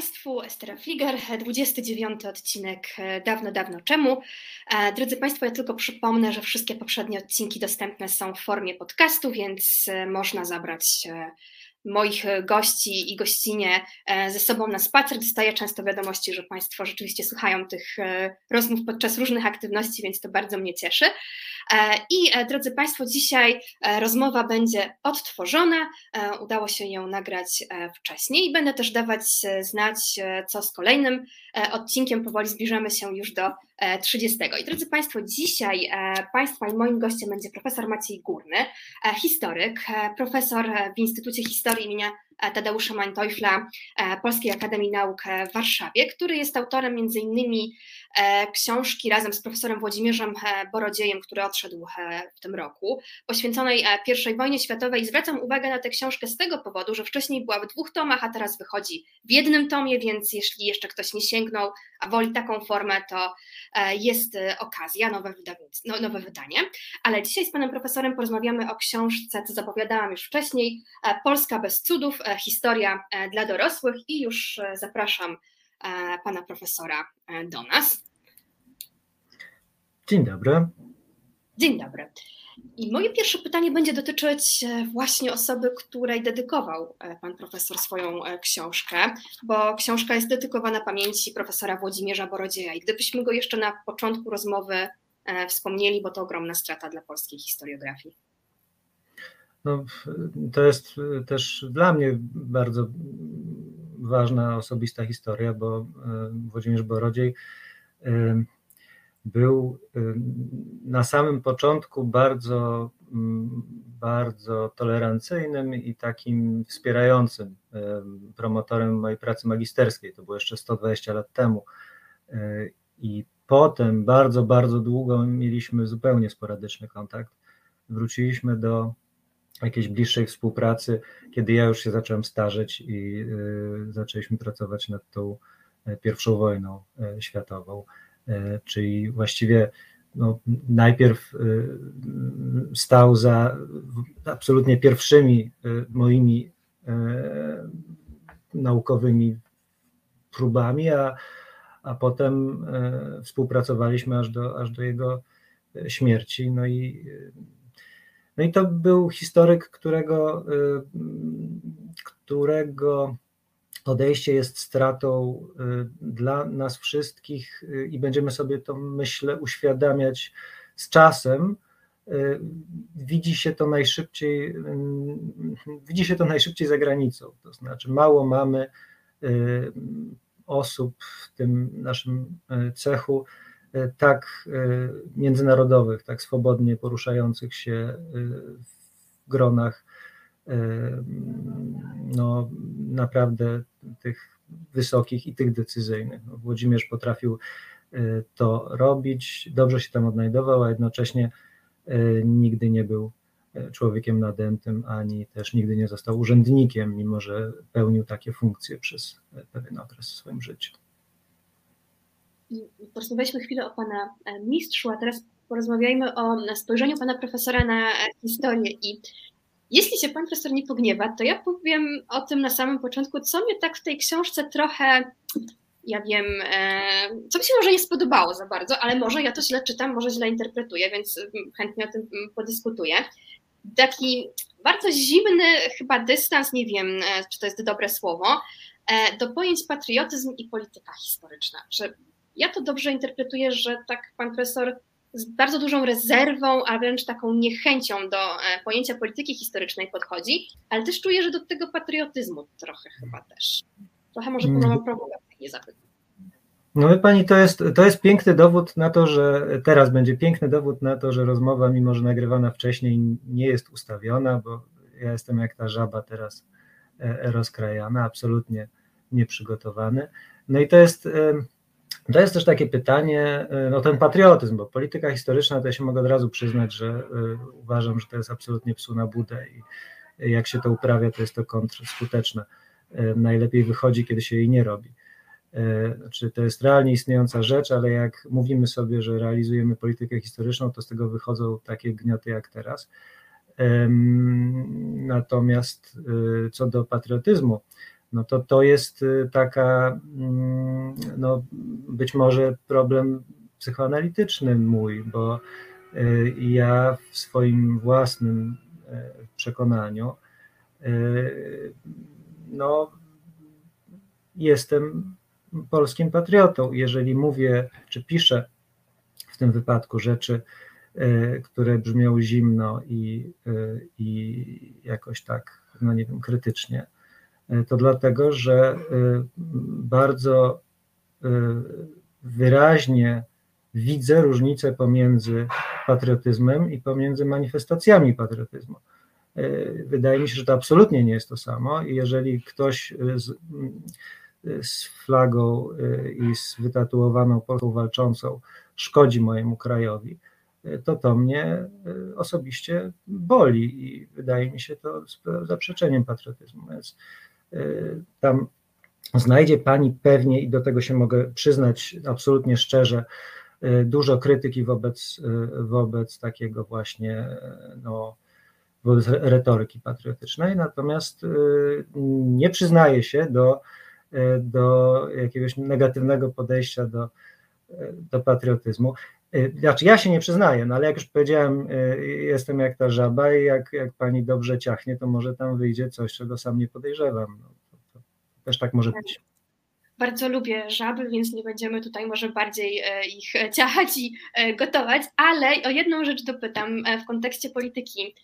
Państwu, Estera Fliger, 29 odcinek e, dawno, dawno czemu. E, drodzy Państwo, ja tylko przypomnę, że wszystkie poprzednie odcinki dostępne są w formie podcastu, więc e, można zabrać moich gości i gościnie ze sobą na spacer. Dostaję często wiadomości, że Państwo rzeczywiście słuchają tych rozmów podczas różnych aktywności, więc to bardzo mnie cieszy. I drodzy Państwo, dzisiaj rozmowa będzie odtworzona. Udało się ją nagrać wcześniej i będę też dawać znać, co z kolejnym odcinkiem. Powoli zbliżamy się już do 30. I drodzy Państwo, dzisiaj Państwa i moim gościem będzie profesor Maciej Górny, historyk, profesor w Instytucie Historii do Tadeusza Manteuffla Polskiej Akademii Nauk w Warszawie, który jest autorem między innymi E, książki razem z profesorem Włodzimierzem e, Borodziejem, który odszedł e, w tym roku, poświęconej I wojnie światowej. Zwracam uwagę na tę książkę z tego powodu, że wcześniej była w dwóch tomach, a teraz wychodzi w jednym tomie, więc jeśli jeszcze ktoś nie sięgnął, a woli taką formę, to jest okazja, nowe, no, nowe wydanie. Ale dzisiaj z panem profesorem porozmawiamy o książce, co zapowiadałam już wcześniej, Polska bez cudów, historia dla dorosłych i już zapraszam E, pana profesora e, do nas. Dzień dobry. Dzień dobry. I moje pierwsze pytanie będzie dotyczyć e, właśnie osoby, której dedykował pan profesor swoją książkę, bo książka jest dedykowana pamięci profesora Włodzimierza Borodzieja. I gdybyśmy go jeszcze na początku rozmowy wspomnieli, bo to ogromna strata dla polskiej historiografii. No, to jest też dla mnie bardzo ważna osobista historia, bo e, Włodzimierz Borodziej e, był na samym początku bardzo, mm, bardzo tolerancyjnym i takim wspierającym promotorem mojej pracy magisterskiej. To było jeszcze 120 lat temu. I potem bardzo, bardzo długo mieliśmy zupełnie sporadyczny kontakt. Wróciliśmy do jakiejś bliższej współpracy, kiedy ja już się zacząłem starzeć i y, zaczęliśmy pracować nad tą e, pierwszą wojną e, światową. Czyli właściwie no, najpierw stał za absolutnie pierwszymi moimi naukowymi próbami, a, a potem współpracowaliśmy aż do, aż do jego śmierci. No i no i to był historyk, którego, y, którego odejście jest stratą y, dla nas wszystkich y, i będziemy sobie to, myślę, uświadamiać z czasem. Widzi się to najszybciej, widzi się to najszybciej za granicą. To znaczy, mało mamy osób w tym naszym cechu, tak e, międzynarodowych, tak swobodnie poruszających się e, w gronach no, naprawdę tych wysokich i tych decyzyjnych. No, Włodzimierz potrafił to robić, dobrze się tam odnajdował, a jednocześnie nigdy nie był człowiekiem nadętym, ani też nigdy nie został urzędnikiem, mimo że pełnił takie funkcje przez pewien okres w swoim życiu porozmawialiśmy chwilę o Pana e, mistrzu, a teraz porozmawiajmy o spojrzeniu Pana profesora na historię i jeśli się Pan profesor nie pogniewa, to ja powiem o tym na samym początku, co mnie tak w tej książce trochę, ja wiem, e, co mi się może nie spodobało za bardzo, ale może ja to źle czytam, może źle interpretuję, więc chętnie o tym podyskutuję. Taki bardzo zimny chyba dystans, nie wiem, e, czy to jest dobre słowo, do pojęć patriotyzm i polityka historyczna. Czy ja to dobrze interpretuję, że tak pan profesor z bardzo dużą rezerwą, a wręcz taką niechęcią do e, pojęcia polityki historycznej podchodzi, ale też czuję, że do tego patriotyzmu trochę chyba też. Trochę może mm. prowokacyjnie zapytam. No wie pani, to jest, to jest piękny dowód na to, że teraz będzie piękny dowód na to, że rozmowa, mimo że nagrywana wcześniej, nie jest ustawiona, bo ja jestem jak ta żaba teraz e, rozkrajana, absolutnie nieprzygotowany. No i to jest to jest też takie pytanie, y, no ten patriotyzm, bo polityka historyczna, to ja się mogę od razu przyznać, że y, uważam, że to jest absolutnie psu na budę i jak się to uprawia, to jest to kontrskuteczne. Y, najlepiej wychodzi, kiedy się jej nie robi. Znaczy, to jest realnie istniejąca rzecz, ale jak mówimy sobie, że realizujemy politykę historyczną, to z tego wychodzą takie gnioty jak teraz. Natomiast co do patriotyzmu, no to to jest taka, mm, no być może problem psychoanalityczny mój, bo ja w swoim własnym przekonaniu no jestem polskim patriotą. Jeżeli mówię, czy piszę w tym wypadku rzeczy, które brzmią zimno i, i jakoś tak, no nie wiem, krytycznie, to dlatego, że bardzo wyraźnie widzę różnicę pomiędzy patriotyzmem i pomiędzy manifestacjami patriotyzmu. Wydaje mi się, że to absolutnie nie jest to samo i jeżeli ktoś z, z flagą i z wytatuowaną Polską walczącą szkodzi mojemu krajowi, to to mnie osobiście boli i wydaje mi się to zaprzeczeniem patriotyzmu. Więc tam znajdzie Pani pewnie, i do tego się mogę przyznać absolutnie szczerze, dużo krytyki wobec, wobec takiego właśnie no, wobec retoryki patriotycznej, natomiast nie przyznaje się do do jakiegoś negatywnego podejścia do, do patriotyzmu. E, znaczy, ja się nie przyznaję, no ale jak już powiedziałem, jestem jak ta żaba i jak, jak pani dobrze ciachnie, to może tam wyjdzie coś, czego sam nie podejrzewam. No, to, to też tak może być. Bardzo lubię żaby, więc nie będziemy tutaj może bardziej ich ciachać i gotować, ale o jedną rzecz dopytam w kontekście polityki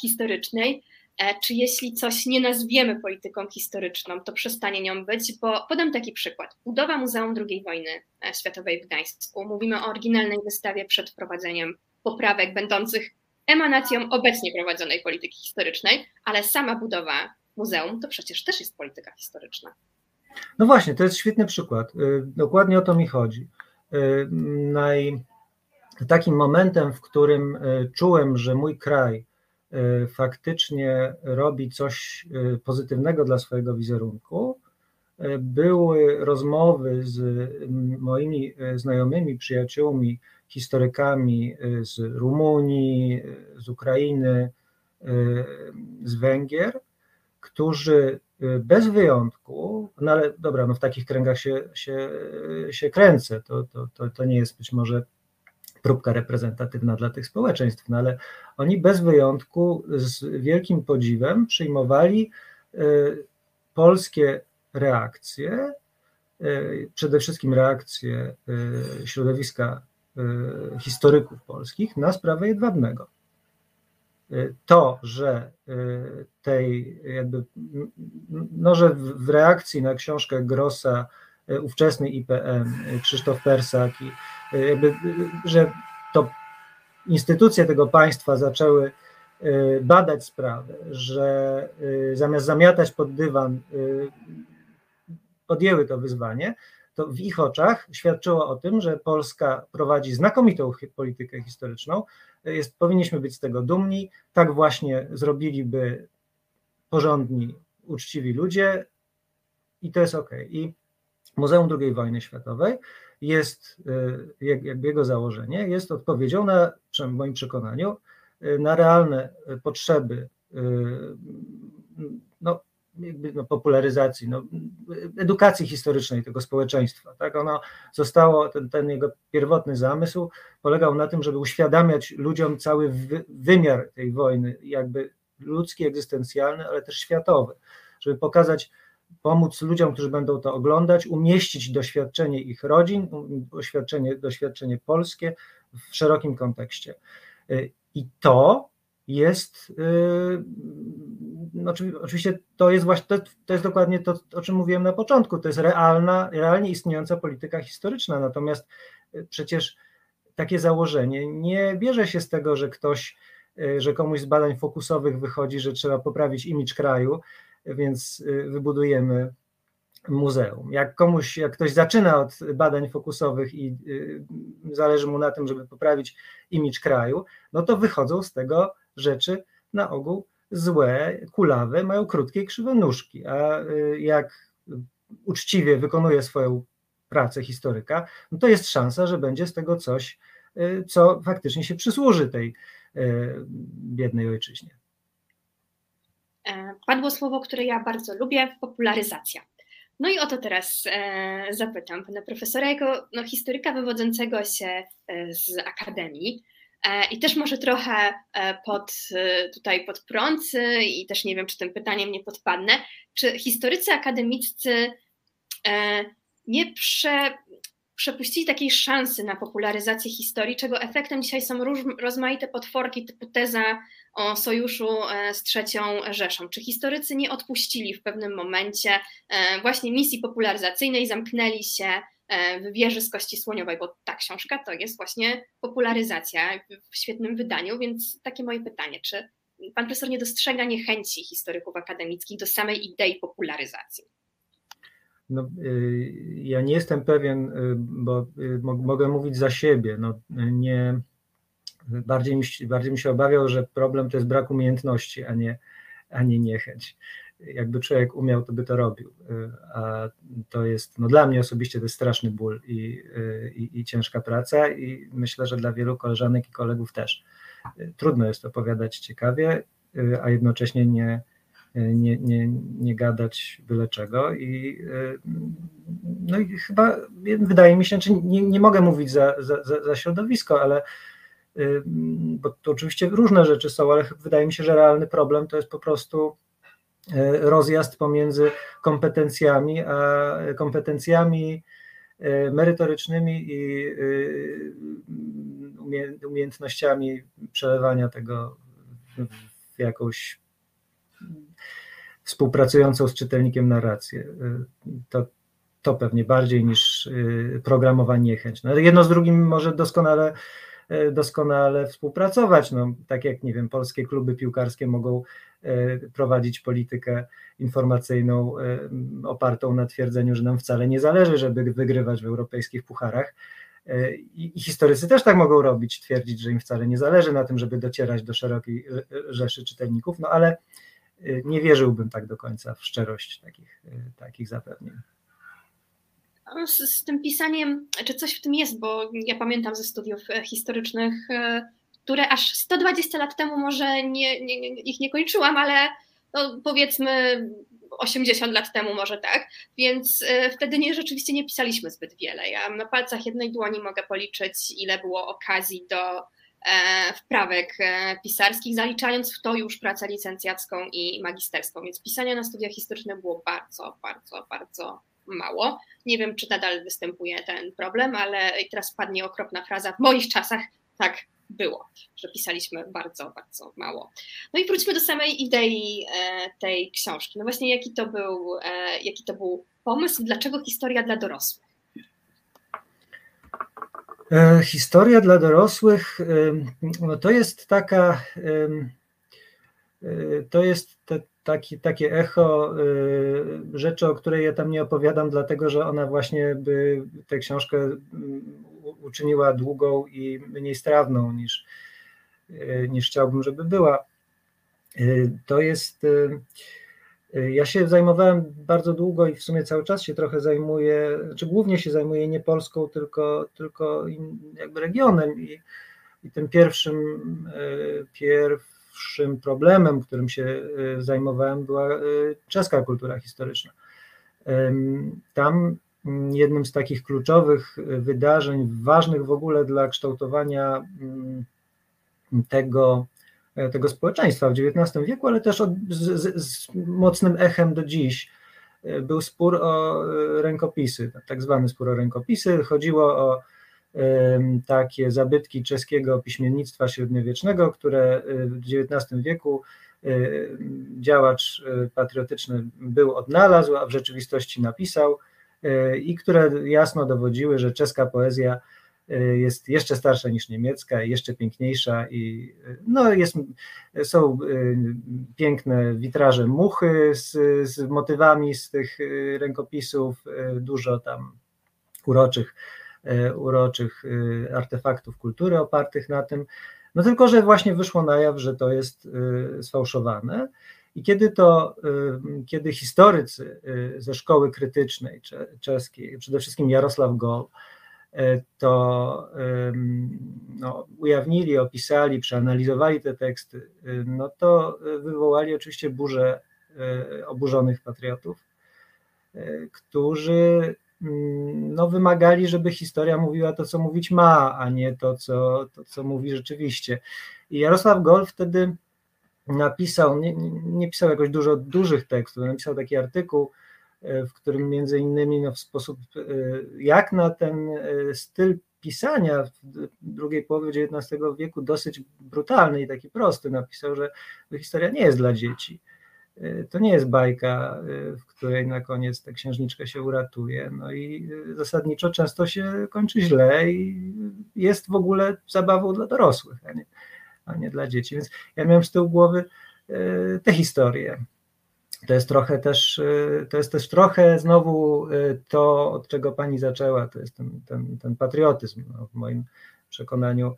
historycznej. E, czy jeśli coś nie nazwiemy polityką historyczną, to przestanie nią być, bo podam taki przykład. Budowa Muzeum II wojny e, światowej w Gdańsku. Mówimy o oryginalnej wystawie przed wprowadzeniem poprawek będących emanacją obecnie prowadzonej polityki historycznej, ale sama budowa muzeum to przecież też jest polityka historyczna. No właśnie, to jest świetny przykład. Y, dokładnie o to mi chodzi. Naj, takim momentem, w którym czułem, że mój kraj faktycznie robi coś y, pozytywnego dla swojego wizerunku. Y, były rozmowy z moimi znajomymi, przyjaciółmi, historykami z Rumunii, z Ukrainy, z Węgier, którzy bez wyjątku, no ale dobra, no w takich kręgach się, się, się kręcę, to, to, to, to nie jest być może próbka reprezentatywna dla tych społeczeństw, no ale oni bez wyjątku z wielkim podziwem przyjmowali y, polskie reakcje, y, przede wszystkim reakcje y, środowiska historyków polskich na sprawę Jedwabnego. To, że tej jakby, no, że w reakcji na książkę Grossa ówczesny IPM, Krzysztof Persak i jakby, że to instytucje tego państwa zaczęły badać sprawę, że zamiast zamiatać pod dywan, podjęły to wyzwanie, to w ich oczach świadczyło o tym, że Polska prowadzi znakomitą politykę historyczną. Jest, powinniśmy być z tego dumni. Tak właśnie zrobiliby porządni, uczciwi ludzie i to jest ok. I Muzeum II wojny światowej jest, y, jakby jego założenie, jest odpowiedzią na, w moim przekonaniu, y, na realne potrzeby y, no, jakby no, popularyzacji, no, edukacji historycznej tego społeczeństwa. Tak? Ono zostało, ten, ten jego pierwotny zamysł polegał na tym, żeby uświadamiać ludziom cały wy, wymiar tej wojny, jakby ludzki, egzystencjalny, ale też światowy, żeby pokazać pomóc ludziom, którzy będą to oglądać, umieścić doświadczenie ich rodzin, doświadczenie, doświadczenie polskie w szerokim kontekście. Y, I to jest, no, oczywiście to jest właśnie, to, to, jest dokładnie to, o czym mówiłem na początku, to jest realna, realnie istniejąca polityka historyczna, natomiast y, przecież takie założenie nie bierze się z tego, że ktoś, że komuś z badań fokusowych wychodzi, że trzeba poprawić imidż kraju, więc y, wybudujemy muzeum. Jak komuś, jak ktoś zaczyna od badań fokusowych i y, zależy mu na tym, żeby poprawić imidż kraju, no to wychodzą z tego rzeczy na ogół złe, kulawe, mają krótkie i krzywe nóżki, a y, jak uczciwie wykonuje swoją pracę historyka, no to jest szansa, że będzie z tego coś, co faktycznie się przysłuży tej biednej ojczyźnie. Padło słowo, które ja bardzo lubię, popularyzacja. No i o to teraz e, zapytam pana profesora, jako no, historyka wywodzącego się e, z akademii e, i też może trochę e, pod, e, tutaj pod prąd i też nie wiem, czy tym pytaniem nie podpadnę, czy historycy akademiccy e, nie prze, przepuścili takiej szansy na popularyzację historii, czego efektem dzisiaj są róż, rozmaite potworki typu teza o sojuszu e, z trzecią Rzeszą. Czy historycy nie odpuścili w pewnym momencie e, właśnie misji popularyzacyjnej, zamknęli się e, w wieży z kości słoniowej, bo ta książka to jest właśnie popularyzacja w świetnym wydaniu, więc takie moje pytanie, czy pan profesor nie dostrzega niechęci historyków akademickich do samej idei popularyzacji? No, y, ja nie jestem pewien, y, bo y, mogę mówić za siebie. No, nie, bardziej, mi, bardziej mi się obawiał, że problem to jest brak umiejętności, a nie, a nie niechęć. Jakby człowiek umiał, to by to robił. A to jest, no dla mnie osobiście to jest straszny ból i, i, i ciężka praca, i myślę, że dla wielu koleżanek i kolegów też. Trudno jest opowiadać ciekawie, a jednocześnie nie, nie, nie, nie gadać byle czego i no i chyba wydaje mi się, czy nie, nie mogę mówić za, za, za środowisko, ale bo to oczywiście różne rzeczy są, ale wydaje mi się, że realny problem to jest po prostu e, rozjazd pomiędzy kompetencjami, a kompetencjami e, merytorycznymi i e, umiejętnościami przelewania tego w jakąś współpracującą z czytelnikiem narrację. To, to pewnie bardziej niż programowanie niechęć. No, jedno z drugim może doskonale, doskonale współpracować. No, tak jak nie wiem, polskie kluby piłkarskie mogą prowadzić politykę informacyjną opartą na twierdzeniu, że nam wcale nie zależy, żeby wygrywać w europejskich pucharach. I historycy też tak mogą robić, twierdzić, że im wcale nie zależy na tym, żeby docierać do szerokiej rzeszy czytelników, no ale nie wierzyłbym tak do końca w szczerość takich, takich zapewnień. Z, z, tym pisaniem, czy coś w tym jest, bo ja pamiętam ze studiów e, historycznych, e, które aż 120 lat temu może nie, nie, ich nie kończyłam, ale no powiedzmy 80 lat temu może tak, więc e, wtedy nie, rzeczywiście nie pisaliśmy zbyt wiele. Ja na palcach jednej dłoni mogę policzyć, ile było okazji do wprawek pisarskich, zaliczając w to już pracę licencjacką i magisterską, więc pisania na studiach historycznych było bardzo, bardzo, bardzo mało. Nie wiem, czy nadal występuje ten problem, ale teraz padnie okropna fraza, w moich czasach tak było, że pisaliśmy bardzo, bardzo mało. No i wróćmy do samej idei e, tej książki. No właśnie, jaki to był, jaki to był pomysł, dlaczego historia dla dorosłych? E, historia dla dorosłych no to jest taka, e, to jest taki, takie echo e, rzeczy, o której ja tam nie opowiadam, dlatego że ona właśnie by tę książkę mm, uczyniła długą i mniej strawną niż, niż chciałbym, żeby była. To jest ja się zajmowałem bardzo długo i w sumie cały czas się trochę zajmuję, czy głównie się zajmuję nie Polską, tylko, tylko jakby regionem i, i tym pierwszym, e, pierwszym problemem, którym się e, zajmowałem, była e, czeska kultura historyczna. Tam mm, jednym z takich kluczowych wydarzeń, ważnych w ogóle dla kształtowania mm, tego, E, tego społeczeństwa w XIX wieku, ale też od, z, z, mocnym echem do dziś. Był spór o rękopisy, tak zwany spór o rękopisy. Chodziło o takie zabytki czeskiego piśmiennictwa średniowiecznego, które w XIX wieku działacz patriotyczny był odnalazł, a w rzeczywistości napisał i które jasno dowodziły, że czeska poezja Y, jest jeszcze starsza niż niemiecka, jeszcze piękniejsza i y, no jest, są y, piękne witraże muchy z, z motywami z tych rękopisów, dużo tam uroczych, uroczych artefaktów kultury opartych na tym. No tylko, że właśnie wyszło na jaw, że to jest sfałszowane. I kiedy to, kiedy historycy ze szkoły krytycznej czeskiej, przede wszystkim Jarosław Gol, to no, ujawnili, opisali, przeanalizowali te teksty, no to wywołali oczywiście burzę oburzonych patriotów, którzy no, wymagali, żeby historia mówiła to, co mówić ma, a nie to, co, to, co mówi rzeczywiście. I Jarosław Gol wtedy napisał, nie, nie pisał jakoś dużo dużych tekstów, napisał taki artykuł, e, w którym między innymi no, w sposób, e, jak na ten e, styl pisania w drugiej połowie XIX wieku dosyć brutalny i taki prosty, napisał, że historia nie jest dla dzieci. To nie jest bajka, w której na koniec ta księżniczka się uratuje. No i zasadniczo często się kończy źle i jest w ogóle zabawą dla dorosłych, a nie, a nie dla dzieci. Więc ja miałem z tyłu głowy e, te historie. To jest trochę też, to jest też trochę znowu to, od czego pani zaczęła, to jest ten, ten, ten patriotyzm. No, w moim przekonaniu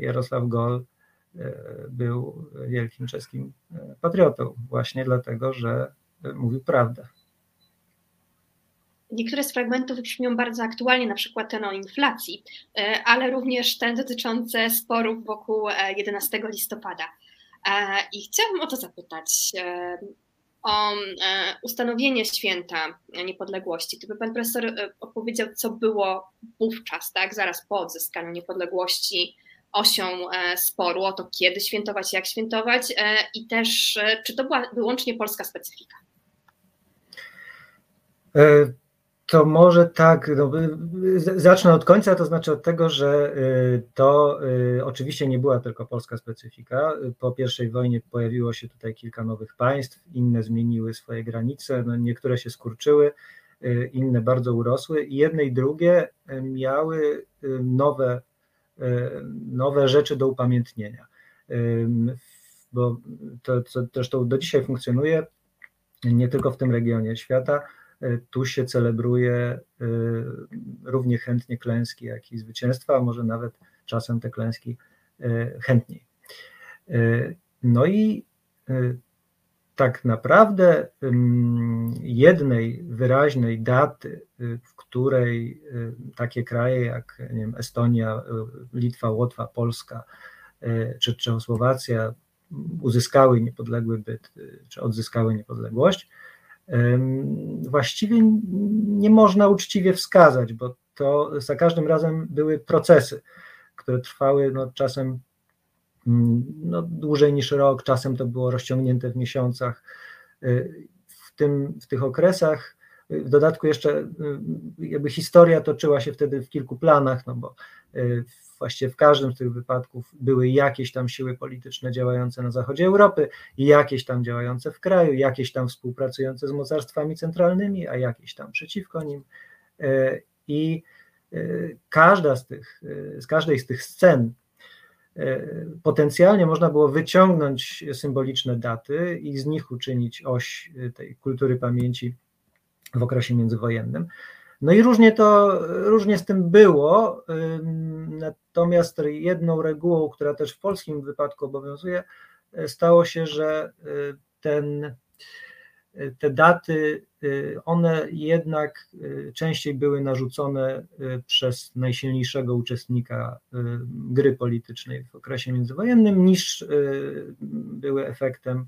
Jarosław Gol był wielkim czeskim patriotą, właśnie dlatego, że mówił prawdę. Niektóre z fragmentów brzmią bardzo aktualnie, na przykład ten o inflacji, e, ale również ten dotyczące sporów wokół 11 e, listopada. E, I chciałabym o to zapytać, o ustanowienie święta niepodległości. Gdyby pan profesor opowiedział, co było wówczas, tak, zaraz po odzyskaniu niepodległości, osią sporu, o to kiedy świętować, jak świętować i też czy to była wyłącznie polska specyfika? To może tak, no, zacznę od końca, to znaczy od tego, że to oczywiście nie była tylko polska specyfika. Po I wojnie pojawiło się tutaj kilka nowych państw, inne zmieniły swoje granice, no niektóre się skurczyły, inne bardzo urosły i jedne i drugie miały nowe, nowe rzeczy do upamiętnienia. Bo to, to zresztą do dzisiaj funkcjonuje, nie tylko w tym regionie świata, E, tu się celebruje równie chętnie klęski, jak i zwycięstwa, a może nawet czasem te klęski chętniej. No i tak naprawdę jednej wyraźnej daty, w której takie kraje jak nie wiem, Estonia, Litwa, Łotwa, Polska czy Czechosłowacja uzyskały niepodległy byt, czy odzyskały niepodległość, właściwie nie można uczciwie wskazać, bo to za każdym razem były procesy, które trwały no, czasem no, dłużej niż rok, czasem to było rozciągnięte w miesiącach. Y, w, tym, w tych okresach, y, w dodatku jeszcze y, jakby historia toczyła się wtedy w kilku planach, no bo właściwie w każdym z tych wypadków były jakieś tam siły polityczne działające na zachodzie Europy, jakieś tam działające w kraju, jakieś tam współpracujące z mocarstwami centralnymi, a jakieś tam przeciwko nim. I każda z tych, z każdej z tych scen potencjalnie można było wyciągnąć symboliczne daty i z nich uczynić oś tej kultury pamięci w okresie międzywojennym. No i różnie to, różnie z tym było, natomiast jedną regułą, która też w polskim wypadku obowiązuje, e, stało się, że e, ten, e, te daty, one jednak częściej były narzucone przez najsilniejszego uczestnika gry politycznej w okresie międzywojennym, niż były efektem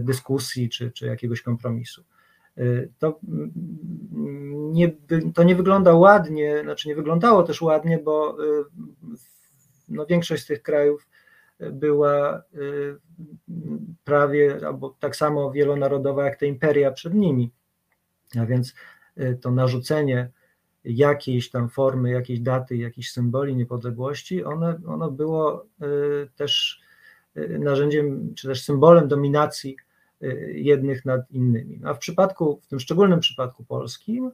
dyskusji czy, czy jakiegoś kompromisu. Y, to mm, nie, to nie wygląda ładnie, znaczy nie wyglądało też ładnie, bo y, no większość z tych krajów była y, prawie albo tak samo wielonarodowa jak te imperia przed nimi. A więc to narzucenie jakiejś tam formy, jakiejś daty, jakichś symboli niepodległości, one, ono było też narzędziem, czy też symbolem dominacji Y, jednych nad innymi. A w przypadku, w tym szczególnym przypadku polskim,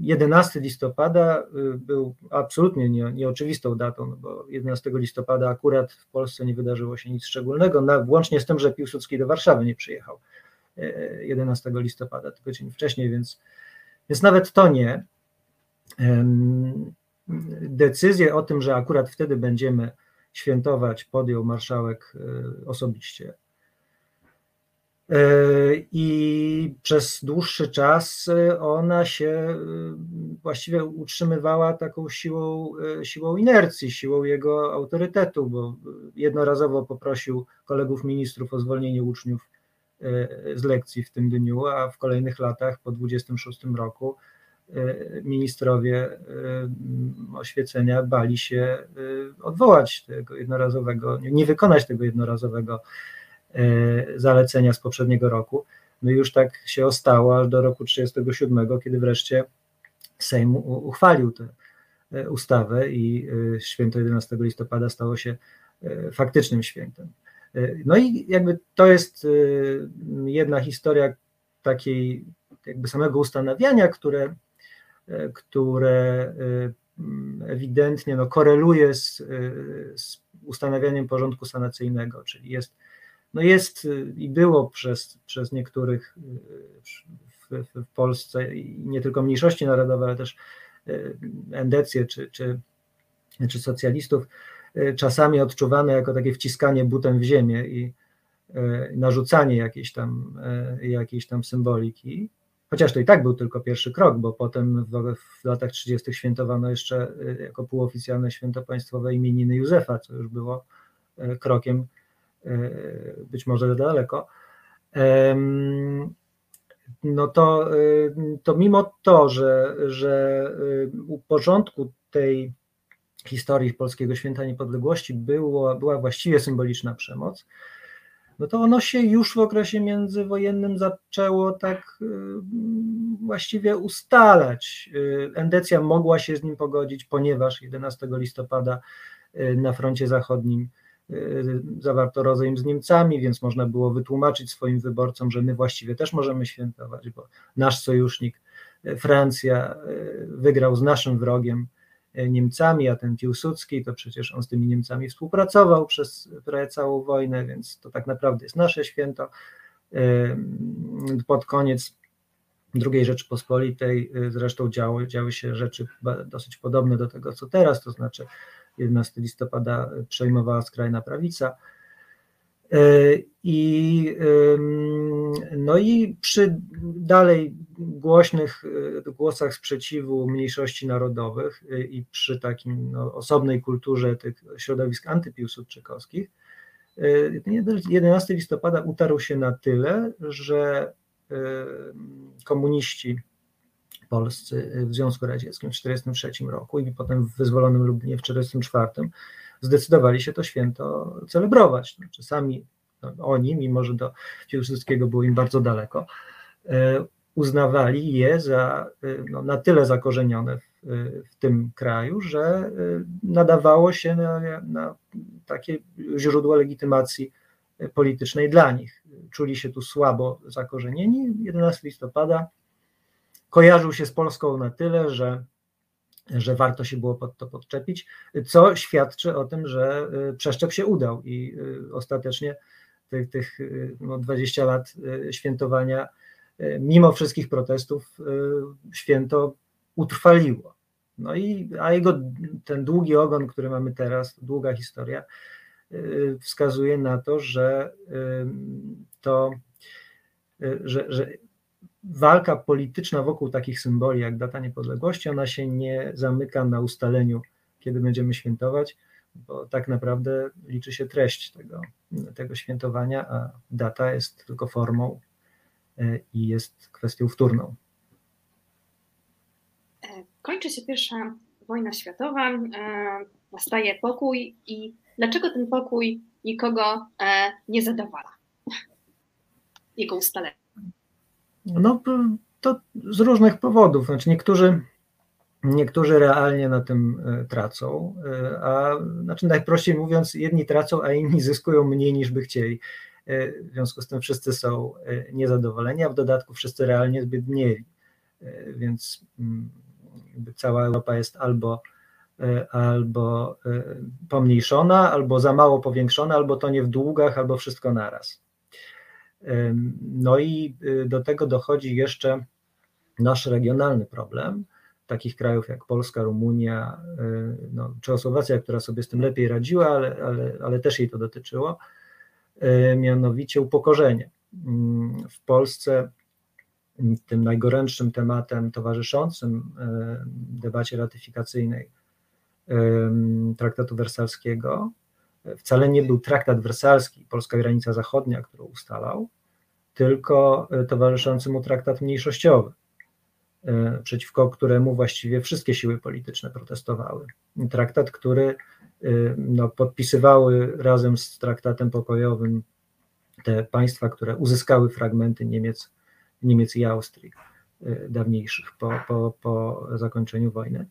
11 y, listopada y, był absolutnie nie, nieoczywistą datą, no bo 11 listopada akurat w Polsce nie wydarzyło się nic szczególnego, na, włącznie z tym, że Piłsudski do Warszawy nie przyjechał 11 listopada, tylko dzień wcześniej, więc, więc nawet to nie. Decyzję o tym, że akurat wtedy będziemy świętować, podjął marszałek osobiście I przez dłuższy czas ona się właściwie utrzymywała taką siłą, siłą inercji, siłą jego autorytetu, bo jednorazowo poprosił kolegów ministrów o zwolnienie uczniów z lekcji w tym dniu, a w kolejnych latach, po 26 roku, ministrowie oświecenia bali się odwołać tego jednorazowego, nie wykonać tego jednorazowego zalecenia z poprzedniego roku. No i już tak się ostało aż do roku 1937, kiedy wreszcie Sejm uchwalił tę ustawę i święto 11 listopada stało się faktycznym świętem. No i jakby to jest jedna historia takiej jakby samego ustanawiania, które, które ewidentnie no, koreluje z, z ustanawianiem porządku sanacyjnego, czyli jest, no jest i było przez, przez niektórych w, w Polsce nie tylko mniejszości narodowe, ale też endecje czy, czy, czy socjalistów, czasami odczuwane jako takie wciskanie butem w ziemię i narzucanie jakiejś tam, jakiejś tam symboliki. Chociaż to i tak był tylko pierwszy krok, bo potem w, w latach 30. świętowano jeszcze jako półoficjalne święto państwowe imieniny Józefa, co już było krokiem być może daleko. No to, to mimo to, że, że u porządku tej historii polskiego święta niepodległości było, była właściwie symboliczna przemoc, no to ono się już w okresie międzywojennym zaczęło tak właściwie ustalać. Endecja mogła się z nim pogodzić, ponieważ 11 listopada na froncie zachodnim zawarto rozejm z Niemcami, więc można było wytłumaczyć swoim wyborcom, że my właściwie też możemy świętować, bo nasz sojusznik Francja wygrał z naszym wrogiem Niemcami, a ten Piłsudski, to przecież on z tymi Niemcami współpracował przez prawie całą wojnę, więc to tak naprawdę jest nasze święto. Pod koniec II Rzeczypospolitej zresztą działy, działy się rzeczy dosyć podobne do tego, co teraz, to znaczy 11 listopada przejmowała skrajna prawica. I, no i przy dalej głośnych głosach sprzeciwu mniejszości narodowych i przy takim no, osobnej kulturze tych środowisk antypiłsudczykowskich, 11 listopada utarł się na tyle, że komuniści polscy w Związku Radzieckim w 1943 roku i potem w wyzwolonym Lublinie w 1944 zdecydowali się to święto celebrować. Znaczy sami no, oni, mimo że do Piłsudskiego było im bardzo daleko, uznawali je za no, na tyle zakorzenione w, w, tym kraju, że nadawało się na, na takie źródło legitymacji politycznej dla nich. Czuli się tu słabo zakorzenieni. 11 listopada kojarzył się z Polską na tyle, że, że warto się było pod to podczepić, co świadczy o tym, że przeszczep się udał i ostatecznie tych, tych no 20 lat świętowania, mimo wszystkich protestów, święto utrwaliło. No i a jego ten długi ogon, który mamy teraz, długa historia, wskazuje na to, że to, że, że walka polityczna wokół takich symboli jak data niepodległości, ona się nie zamyka na ustaleniu, kiedy będziemy świętować, bo tak naprawdę liczy się treść tego, tego świętowania, a data jest tylko formą e, i jest kwestią wtórną. E, kończy się pierwsza wojna światowa, e, nastaje pokój i dlaczego ten pokój nikogo nie zadowala? Jego ustalenie. No to z różnych powodów. Znaczy niektórzy, niektórzy realnie na tym e, tracą, e, a znaczy najprościej mówiąc, jedni tracą, a inni zyskują mniej niż by chcieli. E, w związku z tym wszyscy są niezadowoleni, a w dodatku wszyscy realnie zbiednieli. Więc mm, cała Europa jest albo, albo pomniejszona, albo za mało powiększona, albo to nie w długach, albo wszystko naraz. No i y, do tego dochodzi jeszcze nasz regionalny problem, takich krajów jak Polska, Rumunia, y, no, Czechosłowacja, która sobie z tym lepiej radziła, ale, ale, ale też jej to dotyczyło, y, mianowicie upokorzenie. mm, w Polsce tym najgorętszym tematem towarzyszącym debacie ratyfikacyjnej traktatu wersalskiego wcale nie był traktat wersalski, polska granica zachodnia, którą ustalał, tylko towarzyszący mu traktat mniejszościowy, przeciwko któremu właściwie wszystkie siły polityczne protestowały. Traktat, który no, podpisywały razem z traktatem pokojowym te państwa, które uzyskały fragmenty Niemiec, Niemiec i Austrii dawniejszych po, po, po zakończeniu wojny.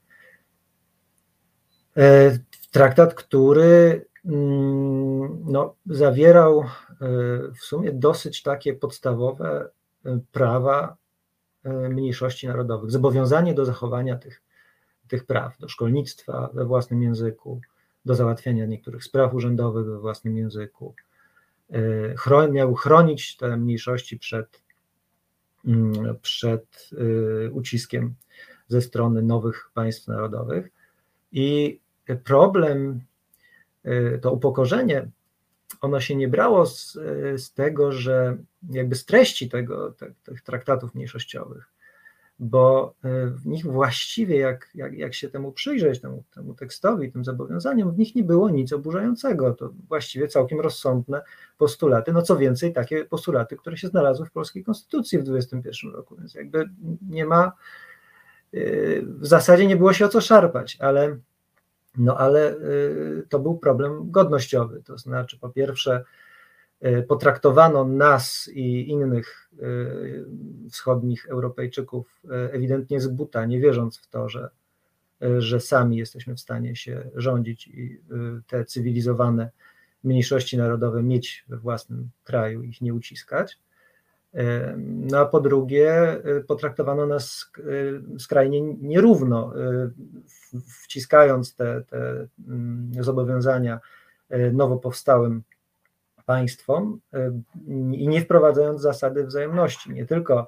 E, traktat, który no, zawierał e, w sumie dosyć takie podstawowe e, prawa mniejszości narodowych, zobowiązanie do zachowania tych, tych praw, do szkolnictwa we własnym języku, do załatwiania niektórych spraw urzędowych we własnym języku. Miał chronić te mniejszości przed, mm, przed uciskiem ze strony nowych państw narodowych. I problem, to upokorzenie, ono się nie brało z, z tego, że jakby z treści tego, te, tych traktatów mniejszościowych, bo y, w nich właściwie, jak, jak, jak się temu przyjrzeć, temu, temu tekstowi, tym zobowiązaniom, w nich nie było nic oburzającego. To właściwie całkiem rozsądne postulaty. No co więcej, takie postulaty, które się znalazły w polskiej konstytucji w 21 roku, więc jakby nie ma, y, w zasadzie nie było się o co szarpać, ale no ale y, to był problem godnościowy, to znaczy po pierwsze y, potraktowano nas i innych y, wschodnich Europejczyków ewidentnie z buta, nie wierząc w to, że, że sami jesteśmy w stanie się rządzić i te cywilizowane mniejszości narodowe mieć we własnym kraju, ich nie uciskać. No a po drugie, y, potraktowano nas y, skrajnie nierówno, y, wciskając te, te mm, zobowiązania nowo powstałym państwom i nie wprowadzając zasady wzajemności. Nie tylko,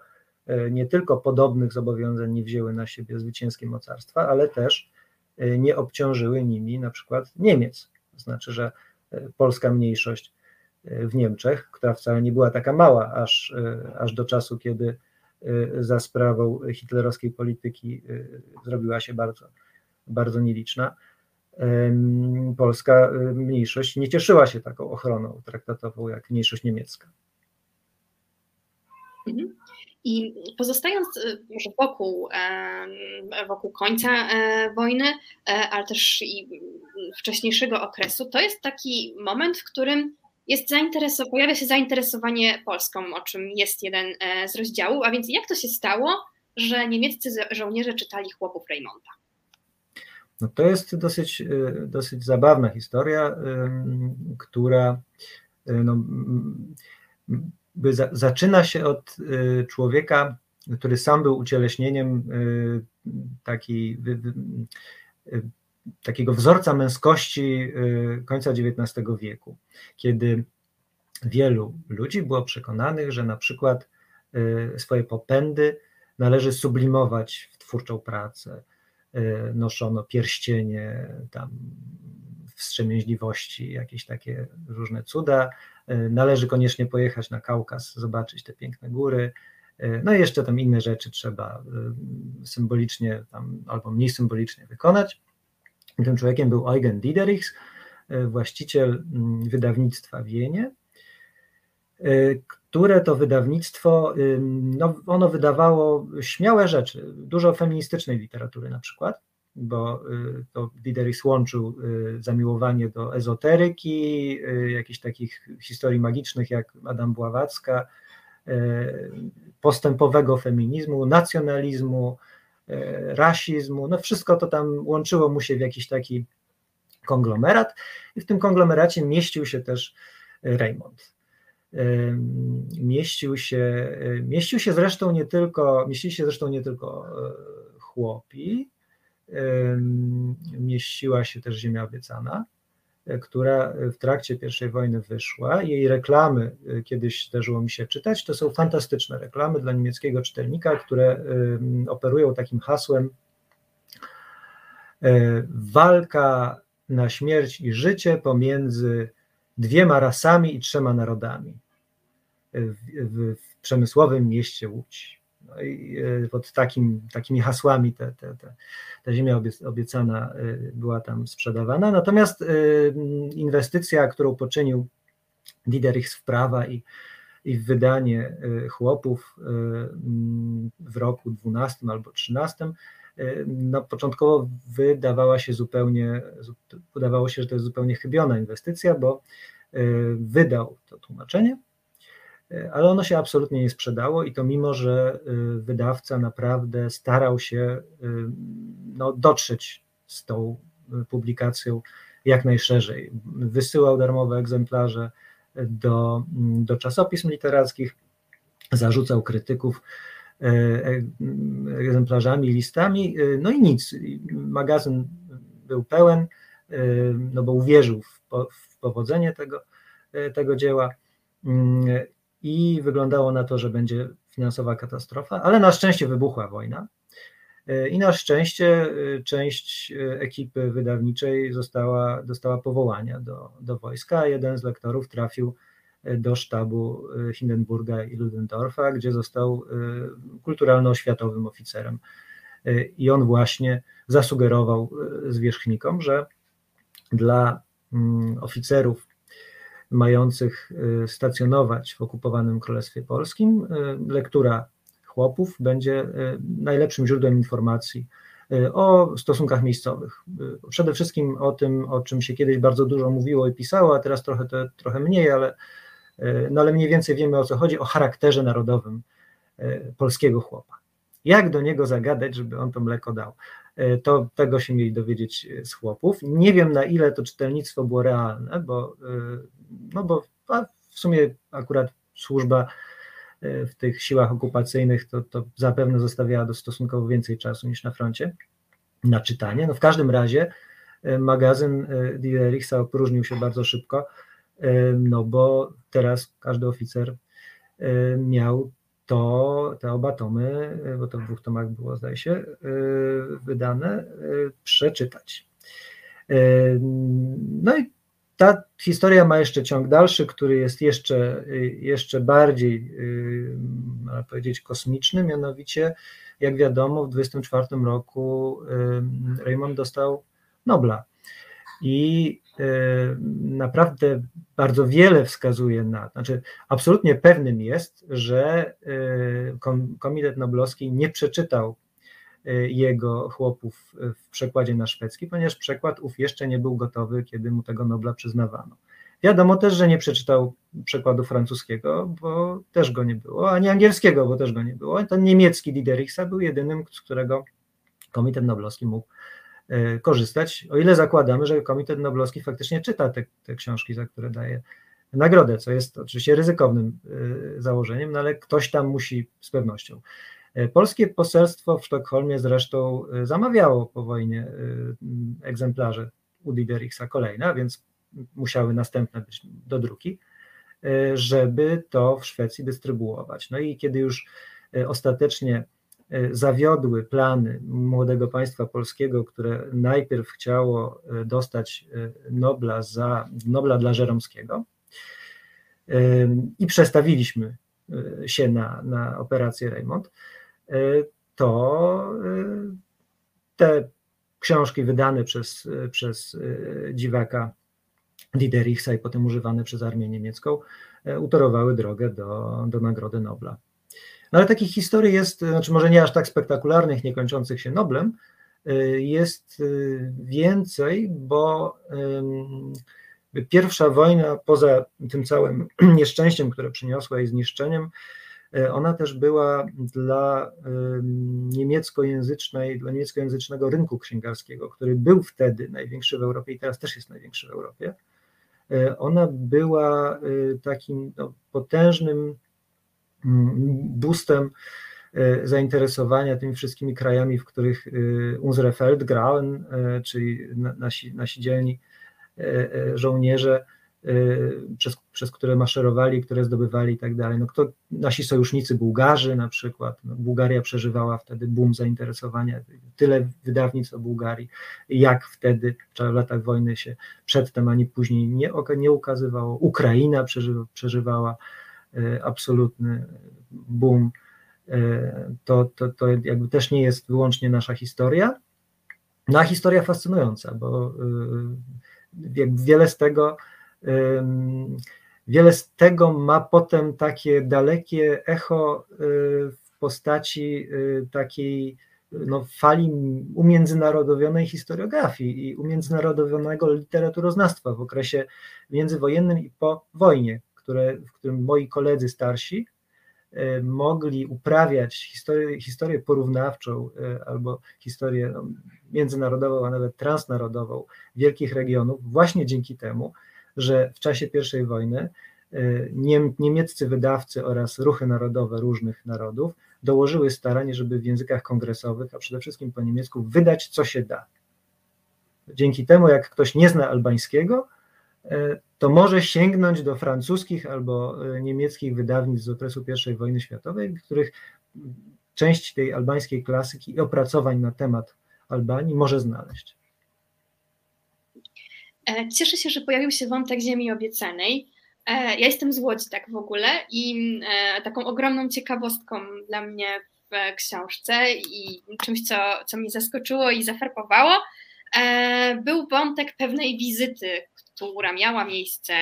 nie tylko podobnych zobowiązań nie wzięły na siebie zwycięskie mocarstwa, ale też nie obciążyły nimi na przykład Niemiec. To znaczy, że polska mniejszość w Niemczech, która wcale nie była taka mała, aż, e, aż do czasu, kiedy e, za sprawą hitlerowskiej polityki e, zrobiła się bardzo, bardzo nieliczna. Polska mniejszość nie cieszyła się taką ochroną traktatową jak mniejszość niemiecka. Mhm. I pozostając może wokół, wokół końca wojny, ale też i wcześniejszego okresu, to jest taki moment, w którym jest zainteresow- pojawia się zainteresowanie Polską, o czym jest jeden e, z rozdziałów. A więc jak to się stało, że niemieccy żołnierze czytali chłopów Reymonta? No to jest dosyć, e, dosyć zabawna historia, która e, no, zaczyna się od człowieka, który sam był ucieleśnieniem takiej takiego wzorca męskości y, końca XIX wieku, kiedy wielu ludzi było przekonanych, że na przykład y, swoje popędy należy sublimować w twórczą pracę. Y, noszono pierścienie, tam wstrzemięźliwości, jakieś takie różne cuda. Należy koniecznie pojechać na Kaukaz, zobaczyć te piękne góry. No i jeszcze tam inne rzeczy trzeba symbolicznie tam, albo mniej symbolicznie wykonać. Tym człowiekiem był Eugen Diederichs, e, właściciel mm, wydawnictwa Wienie, e, które to wydawnictwo, no, ono wydawało śmiałe rzeczy, dużo feministycznej literatury na przykład, bo y, to Diderich łączył y, zamiłowanie do ezoteryki, y, jakichś takich historii magicznych jak Adam Bławacka, postępowego feminizmu, nacjonalizmu, rasizmu, no wszystko to tam łączyło mu się w jakiś taki konglomerat i w tym konglomeracie mieścił się też Raymond. E, mieścił się, e, mieścił się zresztą nie tylko, mieścili się zresztą nie tylko chłopi, mieściła się też ziemia obiecana, która w trakcie I wojny wyszła. Jej reklamy, y, kiedyś zdarzyło mi się czytać, to są fantastyczne reklamy dla niemieckiego czytelnika, które operują takim hasłem e, walka na śmierć i życie pomiędzy dwiema rasami i trzema narodami. w, w, w przemysłowym mieście Łódź. No i pod takim, takimi hasłami te, te, te, ta ziemia obiecana była tam sprzedawana. Natomiast inwestycja, którą poczynił Diderich w prawa i, i w wydanie chłopów w roku 12 albo 13 no, początkowo wydawała się zupełnie, wydawało się, że to jest zupełnie chybiona inwestycja, bo e, wydał to tłumaczenie, e, ale ono się absolutnie nie sprzedało i to mimo, że e, wydawca naprawdę starał się no, dotrzeć z tą publikacją jak najszerzej. Wysyłał darmowe egzemplarze do, do czasopism literackich, zarzucał krytyków E, e, egzemplarzami, listami, no i nic. Magazyn był pełen, no bo uwierzył w, w powodzenie tego, tego dzieła mm, i wyglądało na to, że będzie finansowa katastrofa, ale na szczęście wybuchła wojna. I na szczęście część ekipy wydawniczej została, dostała powołania do, do wojska, jeden z lektorów trafił do sztabu Hindenburga i Ludendorfa, gdzie został kulturalno-oświatowym oficerem. I on właśnie zasugerował zwierzchnikom, że dla mm, oficerów mających stacjonować w okupowanym Królestwie Polskim, lektura chłopów będzie najlepszym źródłem informacji o stosunkach miejscowych. Przede wszystkim o tym, o czym się kiedyś bardzo dużo mówiło i pisało, a teraz trochę, to, trochę mniej, ale no ale mniej więcej wiemy o co chodzi, o charakterze narodowym polskiego chłopa. Jak do niego zagadać, żeby on to mleko dał? E, to tego się mieli dowiedzieć z chłopów. Nie wiem na ile to czytelnictwo było realne, bo, no bo w sumie akurat służba w tych siłach okupacyjnych to, to zapewne zostawiała stosunkowo więcej czasu niż na froncie na czytanie. No w każdym razie magazyn Diderichsa opróżnił się bardzo szybko no bo teraz każdy oficer miał to, te oba tomy, bo to w dwóch tomach było, zdaje się, wydane, przeczytać. No i ta historia ma jeszcze ciąg dalszy, który jest jeszcze, jeszcze bardziej, można powiedzieć, kosmiczny, mianowicie, jak wiadomo, w 1924 roku Raymond dostał Nobla. I y, naprawdę bardzo wiele wskazuje na, znaczy absolutnie pewnym jest, że y, Komitet Noblowski nie przeczytał y, jego chłopów w przekładzie na szwedzki, ponieważ przekład ów jeszcze nie był gotowy, kiedy mu tego Nobla przyznawano. Wiadomo też, że nie przeczytał przekładu francuskiego, bo też go nie było, ani angielskiego, bo też go nie było. Ten niemiecki Diderichsa był jedynym, z którego Komitet Noblowski mógł E, korzystać, o ile zakładamy, że Komitet Noblowski faktycznie czyta te, te książki, za które daje nagrodę, co jest oczywiście ryzykownym e, założeniem, no ale ktoś tam musi z pewnością. E, polskie poselstwo w Sztokholmie zresztą zamawiało po wojnie egzemplarze u Diderichsa kolejne, więc musiały następne być do druki, żeby to w Szwecji dystrybuować. No i kiedy już ostatecznie E, zawiodły plany młodego państwa polskiego, które najpierw chciało e, dostać e, Nobla, za, Nobla dla Żeromskiego i przestawiliśmy się na, na operację Raymond, to te książki wydane przez, przez dziwaka Diderichsa i potem używane przez armię niemiecką utorowały drogę do, do Nagrody Nobla. No ale takich historii jest, znaczy może nie aż tak spektakularnych, niekończących się Noblem, y, jest y, więcej, bo pierwsza wojna, poza tym całym nieszczęściem, które przyniosła i zniszczeniem, ona też była dla niemieckojęzycznej, dla niemieckojęzycznego rynku księgarskiego, który był wtedy największy w Europie i teraz też jest największy w Europie. Ona była takim no, potężnym boostem e, zainteresowania tymi wszystkimi krajami, w których e, unsere Feldgrauen, e, czyli nasi, nasi dzielni żołnierze, przez, przez które maszerowali, które zdobywali i tak dalej. No kto, nasi sojusznicy Bułgarzy na przykład, no Bułgaria przeżywała wtedy boom zainteresowania, tyle wydawnictw o Bułgarii, jak wtedy w latach wojny się przedtem ani później nie, nie ukazywało. Ukraina przeżywała absolutny boom, to, to, to jakby też nie jest wyłącznie nasza historia. No a historia fascynująca, bo wiele z tego wiele z tego ma potem takie dalekie echo w postaci takiej no, fali umiędzynarodowionej historiografii i umiędzynarodowionego literaturoznawstwa w okresie międzywojennym i po wojnie, które, w którym moi koledzy starsi e, mogli uprawiać historię, historię porównawczą e, albo historię no, międzynarodową, a nawet transnarodową wielkich regionów, właśnie dzięki temu, że w czasie I wojny e, niemieccy wydawcy oraz ruchy narodowe różnych narodów dołożyły starań, żeby w językach kongresowych, a przede wszystkim po niemiecku, wydać co się da. Dzięki temu, jak ktoś nie zna albańskiego, to może sięgnąć do francuskich albo e, niemieckich wydawnictw z okresu I wojny światowej, w których część tej albańskiej klasyki i opracowań na temat Albanii może znaleźć. E, cieszę się, że pojawił się wątek Ziemi Obiecanej. E, ja jestem z Łodzi tak w ogóle i e, taką ogromną ciekawostką dla mnie w książce i czymś, co, co mnie zaskoczyło i zafarbowało, e, był wątek pewnej wizyty, która miała miejsce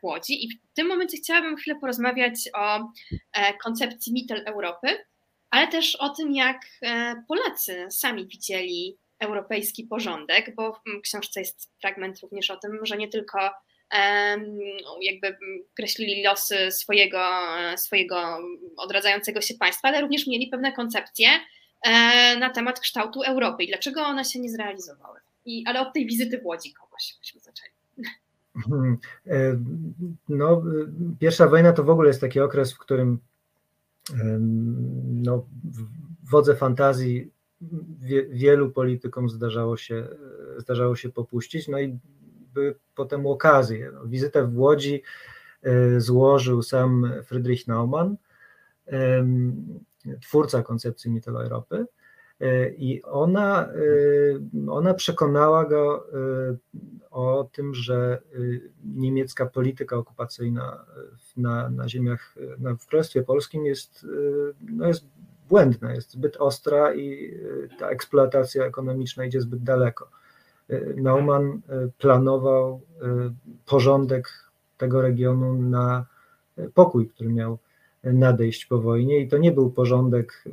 w Łodzi. I w tym momencie chciałabym chwilę porozmawiać o koncepcji Mittel Europy, ale też o tym, jak Polacy sami widzieli europejski porządek, bo w książce jest fragment również o tym, że nie tylko jakby kreślili losy swojego, swojego odradzającego się państwa, ale również mieli pewne koncepcje e, na temat kształtu Europy i dlaczego one się nie zrealizowały. I, ale od tej wizyty w Łodzi kogoś byśmy zaczęli. Hmm, e, no, pierwsza wojna to w ogóle jest taki okres, w którym no, wodze fantazji wielu politykom zdarzało się, zdarzało się popuścić. No i były potem okazje. No, wizytę w Łodzi e, złożył sam Friedrich Naumann, twórca koncepcji Mitteleuropy e, i ona, e, ona przekonała go o tym, że niemiecka polityka okupacyjna na, na ziemiach, na, w Królestwie Polskim jest, no jest błędna, jest zbyt ostra i ta eksploatacja ekonomiczna idzie zbyt daleko. Naumann e, planował e, porządek tego regionu na pokój, który miał nadejść po wojnie i to nie był porządek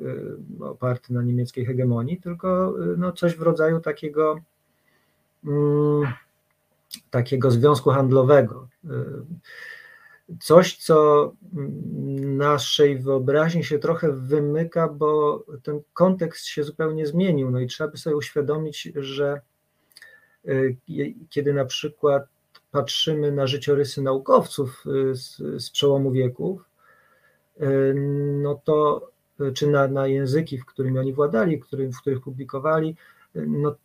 e, oparty na niemieckiej hegemonii, tylko no coś w rodzaju takiego mm, takiego związku handlowego. Coś, co naszej wyobraźni się trochę wymyka, bo ten kontekst się zupełnie zmienił. No i trzeba by sobie uświadomić, że kiedy na przykład patrzymy na życiorysy naukowców z, z przełomu wieków, no to czy na, na języki, w którymi oni władali, w których publikowali, no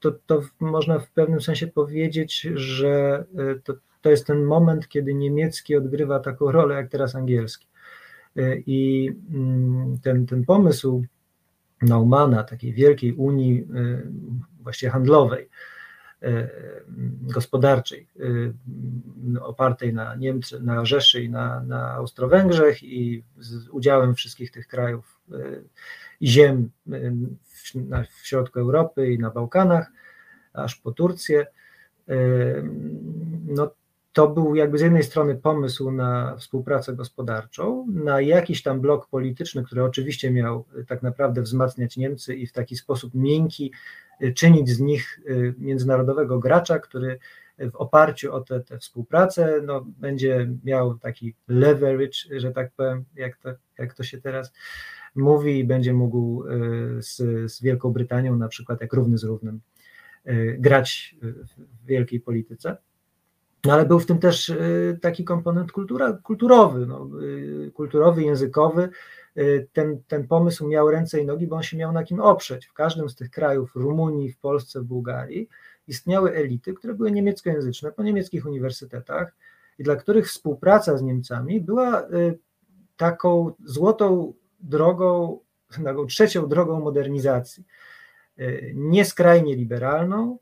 to, to można w pewnym sensie powiedzieć, że to, to jest ten moment, kiedy niemiecki odgrywa taką rolę, jak teraz angielski. I mm, ten, ten pomysł Naumana, takiej wielkiej unii właściwie handlowej, E, gospodarczej e, opartej na Niemcy, na Rzeszy i na, na Austro-Węgrzech i z udziałem wszystkich tych krajów e, i ziem w, w środku Europy i na Bałkanach, aż po Turcję. No, to był jakby z jednej strony pomysł na współpracę gospodarczą, na jakiś tam blok polityczny, który oczywiście miał tak naprawdę wzmacniać Niemcy i w taki sposób miękki Y, czynić z nich y, międzynarodowego gracza, który w oparciu o tę współpracę no, będzie miał taki leverage, że tak powiem, jak to, jak to się teraz mówi, i będzie mógł y, z, z Wielką Brytanią na przykład jak równy z równym grać w wielkiej polityce. No ale był w tym też taki komponent kultura, kulturowy, no, kulturowy, językowy, Y, ten, ten pomysł miał ręce i nogi, bo on się miał na kim oprzeć. W każdym z tych krajów, Rumunii, w Polsce, w Bułgarii, istniały elity, które były niemieckojęzyczne po niemieckich uniwersytetach i dla których współpraca z Niemcami była y, taką złotą drogą, taką trzecią drogą modernizacji. Y, nieskrajnie liberalną,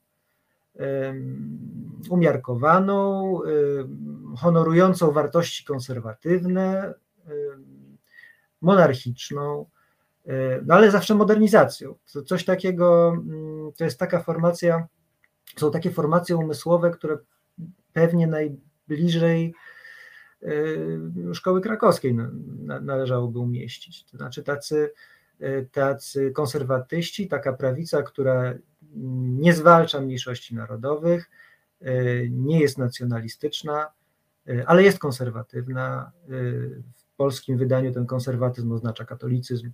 umiarkowaną, honorującą wartości konserwatywne, monarchiczną, no ale zawsze modernizacją. Coś takiego, mm, to jest taka formacja, są takie formacje umysłowe, które pewnie najbliżej szkoły krakowskiej należałoby umieścić. To znaczy tacy, tacy konserwatyści, taka prawica, która nie zwalcza mniejszości narodowych, nie jest nacjonalistyczna, ale jest konserwatywna. W polskim wydaniu ten konserwatyzm oznacza katolicyzm.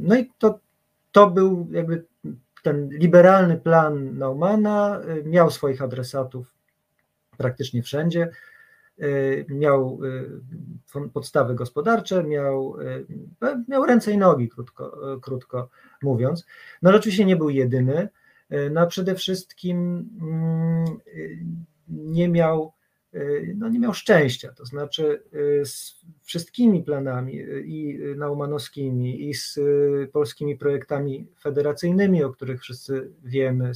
No i to, to był jakby ten liberalny plan Naumana, miał swoich adresatów praktycznie wszędzie. Miał podstawy gospodarcze, miał, miał ręce i nogi, krótko, krótko mówiąc. No ale oczywiście nie był jedyny. No przede wszystkim mm, nie miał, no nie miał szczęścia, to znaczy z wszystkimi planami i naumanowskimi i z polskimi projektami federacyjnymi, o których wszyscy wiemy,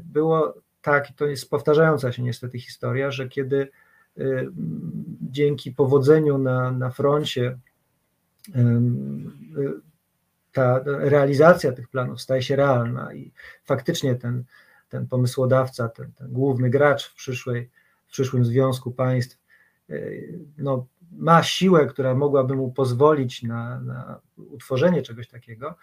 było tak, i to jest powtarzająca się niestety historia, że kiedy dzięki powodzeniu na, na froncie ta realizacja tych planów staje się realna i faktycznie ten, ten pomysłodawca, ten, ten główny gracz w, przyszłej, w przyszłym związku państw y, no, ma siłę, która mogłaby mu pozwolić na, na utworzenie czegoś takiego,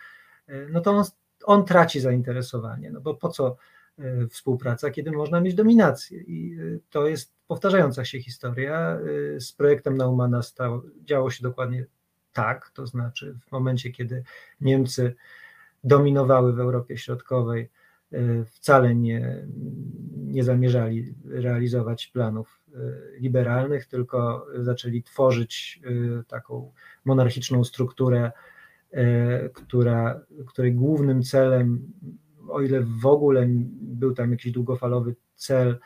y, no to on, on traci zainteresowanie, no bo po co y, współpraca, kiedy można mieć dominację i to jest powtarzająca się historia. Z projektem Naumana stał, działo się dokładnie tak, to znaczy w momencie, kiedy Niemcy dominowały w Europie Środkowej, e, wcale nie, nie zamierzali realizować planów e, liberalnych, tylko zaczęli tworzyć e, taką monarchiczną strukturę, która, której głównym celem, o ile w ogóle był tam jakiś długofalowy cel,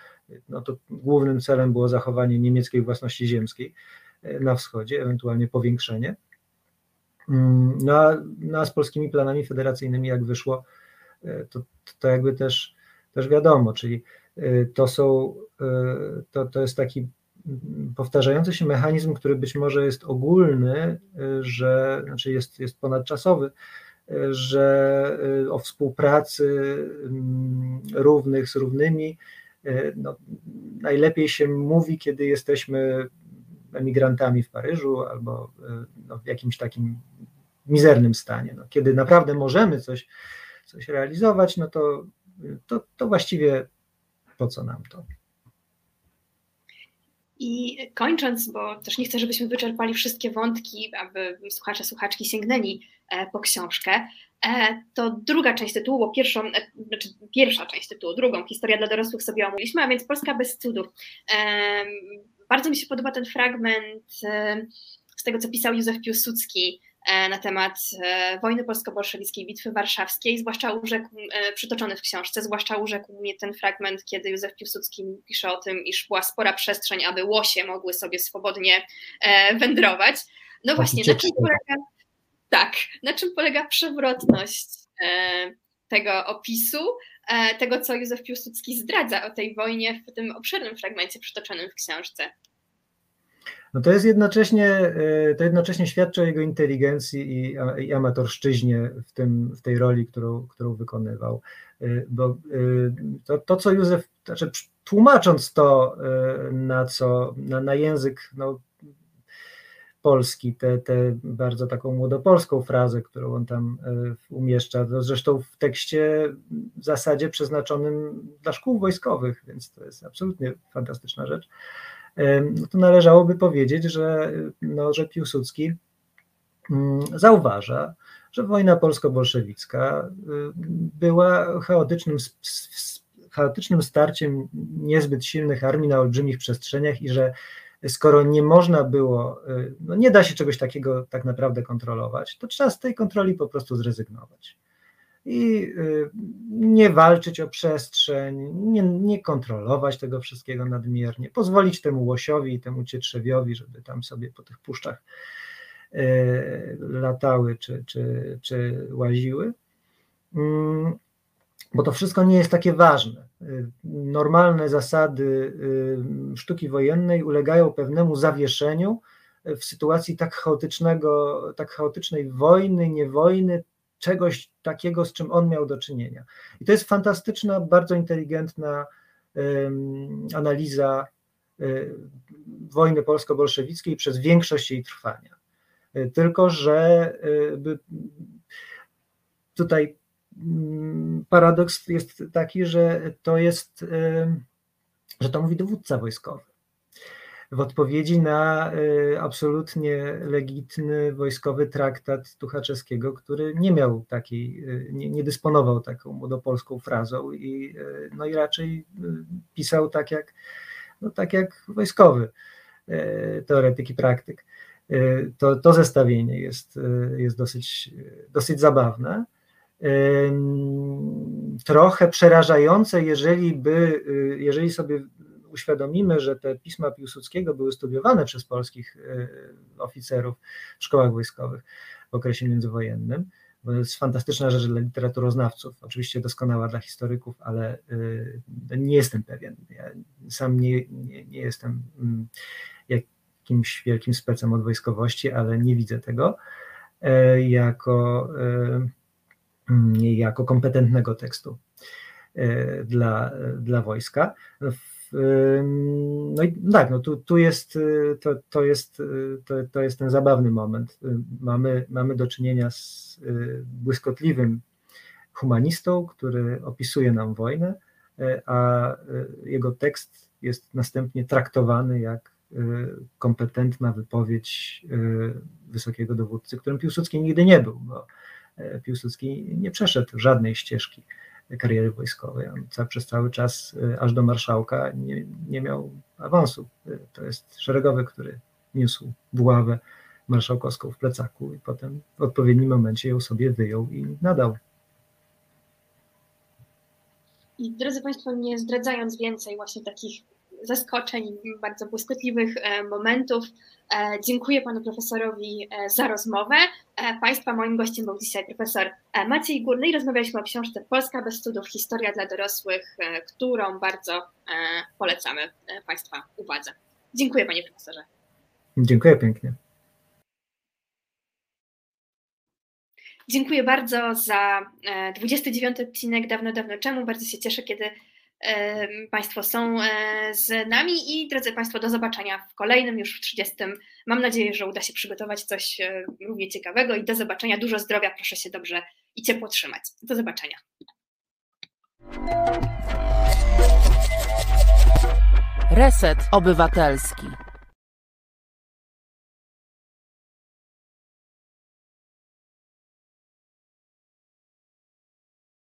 no to głównym celem było zachowanie niemieckiej własności ziemskiej na wschodzie, ewentualnie powiększenie. Mm, no a, no a z polskimi planami federacyjnymi, jak wyszło, e, to, to jakby też, też wiadomo, czyli e, to są, e, to, to jest taki powtarzający się mechanizm, który być może jest ogólny, że znaczy jest, jest ponadczasowy, że o współpracy mm, równych z równymi no, najlepiej się mówi, kiedy jesteśmy emigrantami w Paryżu albo e, no, w jakimś takim mizernym stanie. No, kiedy naprawdę możemy coś, coś realizować, no to, to, to właściwie po co nam to? I kończąc, bo też nie chcę, żebyśmy wyczerpali wszystkie wątki, aby słuchacze, słuchaczki sięgnęli e, po książkę, e, to druga część tytułu, bo pierwszą, znaczy pierwsza część tytułu, drugą, historia dla dorosłych sobie omówiliśmy, a więc Polska bez cudów. Bardzo mi się podoba ten fragment e, z tego, co pisał Józef Piłsudski e, na temat e, wojny polsko-bolszewickiej, bitwy warszawskiej, zwłaszcza urzekł, przytoczony w książce, zwłaszcza urzekł mnie ten fragment, kiedy Józef Piłsudski pisze o tym, iż była spora przestrzeń, aby łosie mogły sobie swobodnie wędrować. No właśnie, na czym polega, tak, na czym polega przewrotność tego opisu, tego, co Józef Piłsudski zdradza o tej wojnie w tym obszernym fragmencie przytoczonym w książce. No to jest jednocześnie, e, to jednocześnie świadczy o jego inteligencji i, i amatorszczyźnie w, tym, w tej roli, którą, którą wykonywał. E, bo to, to co Józef, znaczy tłumacząc to na co, na, na język no, Polski, tę te, te bardzo taką młodopolską frazę, którą on tam e, umieszcza, zresztą w tekście w zasadzie przeznaczonym dla szkół wojskowych, więc to jest absolutnie fantastyczna rzecz. E, no to należałoby powiedzieć, że, no, że Piłsudski mm, zauważa, że wojna polsko-bolszewicka e, była chaotycznym, chaotycznym starciem niezbyt silnych armii na olbrzymich przestrzeniach i że skoro nie można było, y, no nie da się czegoś takiego tak naprawdę kontrolować, to trzeba z tej kontroli po prostu zrezygnować. I y, nie walczyć o przestrzeń, nie, nie kontrolować tego wszystkiego nadmiernie, pozwolić temu łosiowi i temu cietrzewiowi, żeby tam sobie po tych puszczach y, latały czy, czy, czy łaziły. Bo to wszystko nie jest takie ważne. Normalne zasady sztuki wojennej ulegają pewnemu zawieszeniu w sytuacji tak chaotycznego, tak chaotycznej wojny, nie wojny, czegoś takiego, z czym on miał do czynienia. I to jest fantastyczna, bardzo inteligentna analiza y, wojny polsko-bolszewickiej przez większość jej trwania. Y, tylko, że y, tutaj paradoks jest taki, że to jest, że to mówi dowódca wojskowy w odpowiedzi na y, absolutnie legitny wojskowy traktat Tuchaczewskiego, który nie miał takiej, y, nie, nie dysponował taką młodopolską frazą i, y, no i raczej pisał tak jak, no tak jak wojskowy teoretyk i praktyk. To, to zestawienie jest, jest dosyć, dosyć zabawne trochę przerażające, jeżeli by, jeżeli sobie uświadomimy, że te pisma Piłsudskiego były studiowane przez polskich e, oficerów w szkołach wojskowych w okresie międzywojennym, bo to jest fantastyczna rzecz dla literaturoznawców, oczywiście doskonała dla historyków, ale e, nie jestem pewien. Ja sam nie, nie, nie jestem mm, jakimś wielkim specem od wojskowości, ale nie widzę tego e, jako, mm, jako kompetentnego tekstu dla, dla wojska. No i tak, no tu, tu jest, y, to, to, jest, to, to jest ten zabawny moment. Mamy, mamy do czynienia z błyskotliwym humanistą, który opisuje nam wojnę, a jego tekst jest następnie traktowany jak kompetentna wypowiedź wysokiego dowódcy, którym Piłsudski nigdy nie był, bo Piłsudski nie przeszedł żadnej ścieżki kariery wojskowej. On ca, przez cały czas, y, aż do marszałka, nie, nie miał awansu. Y, to jest szeregowy, który niósł buławę marszałkowską w plecaku i potem w odpowiednim momencie ją sobie wyjął i nadał. I drodzy Państwo, nie zdradzając więcej właśnie takich zaskoczeń, bardzo błyskotliwych e, momentów. E, dziękuję panu profesorowi e, za rozmowę. Państwa moim gościem był dzisiaj profesor Maciej Górny i rozmawialiśmy o książce Polska bez cudów, historia dla dorosłych, którą bardzo polecamy Państwa uwadze. Dziękuję panie profesorze. Dziękuję pięknie. Dziękuję bardzo za 29 odcinek Dawno, dawno czemu. Bardzo się cieszę, kiedy Państwo są e, z nami i drodzy Państwo, do zobaczenia w kolejnym, już w 30. Mam nadzieję, że uda się przygotować coś e, równie ciekawego i do zobaczenia. Dużo zdrowia, proszę się dobrze i ciepło trzymać. Do zobaczenia. Reset Obywatelski.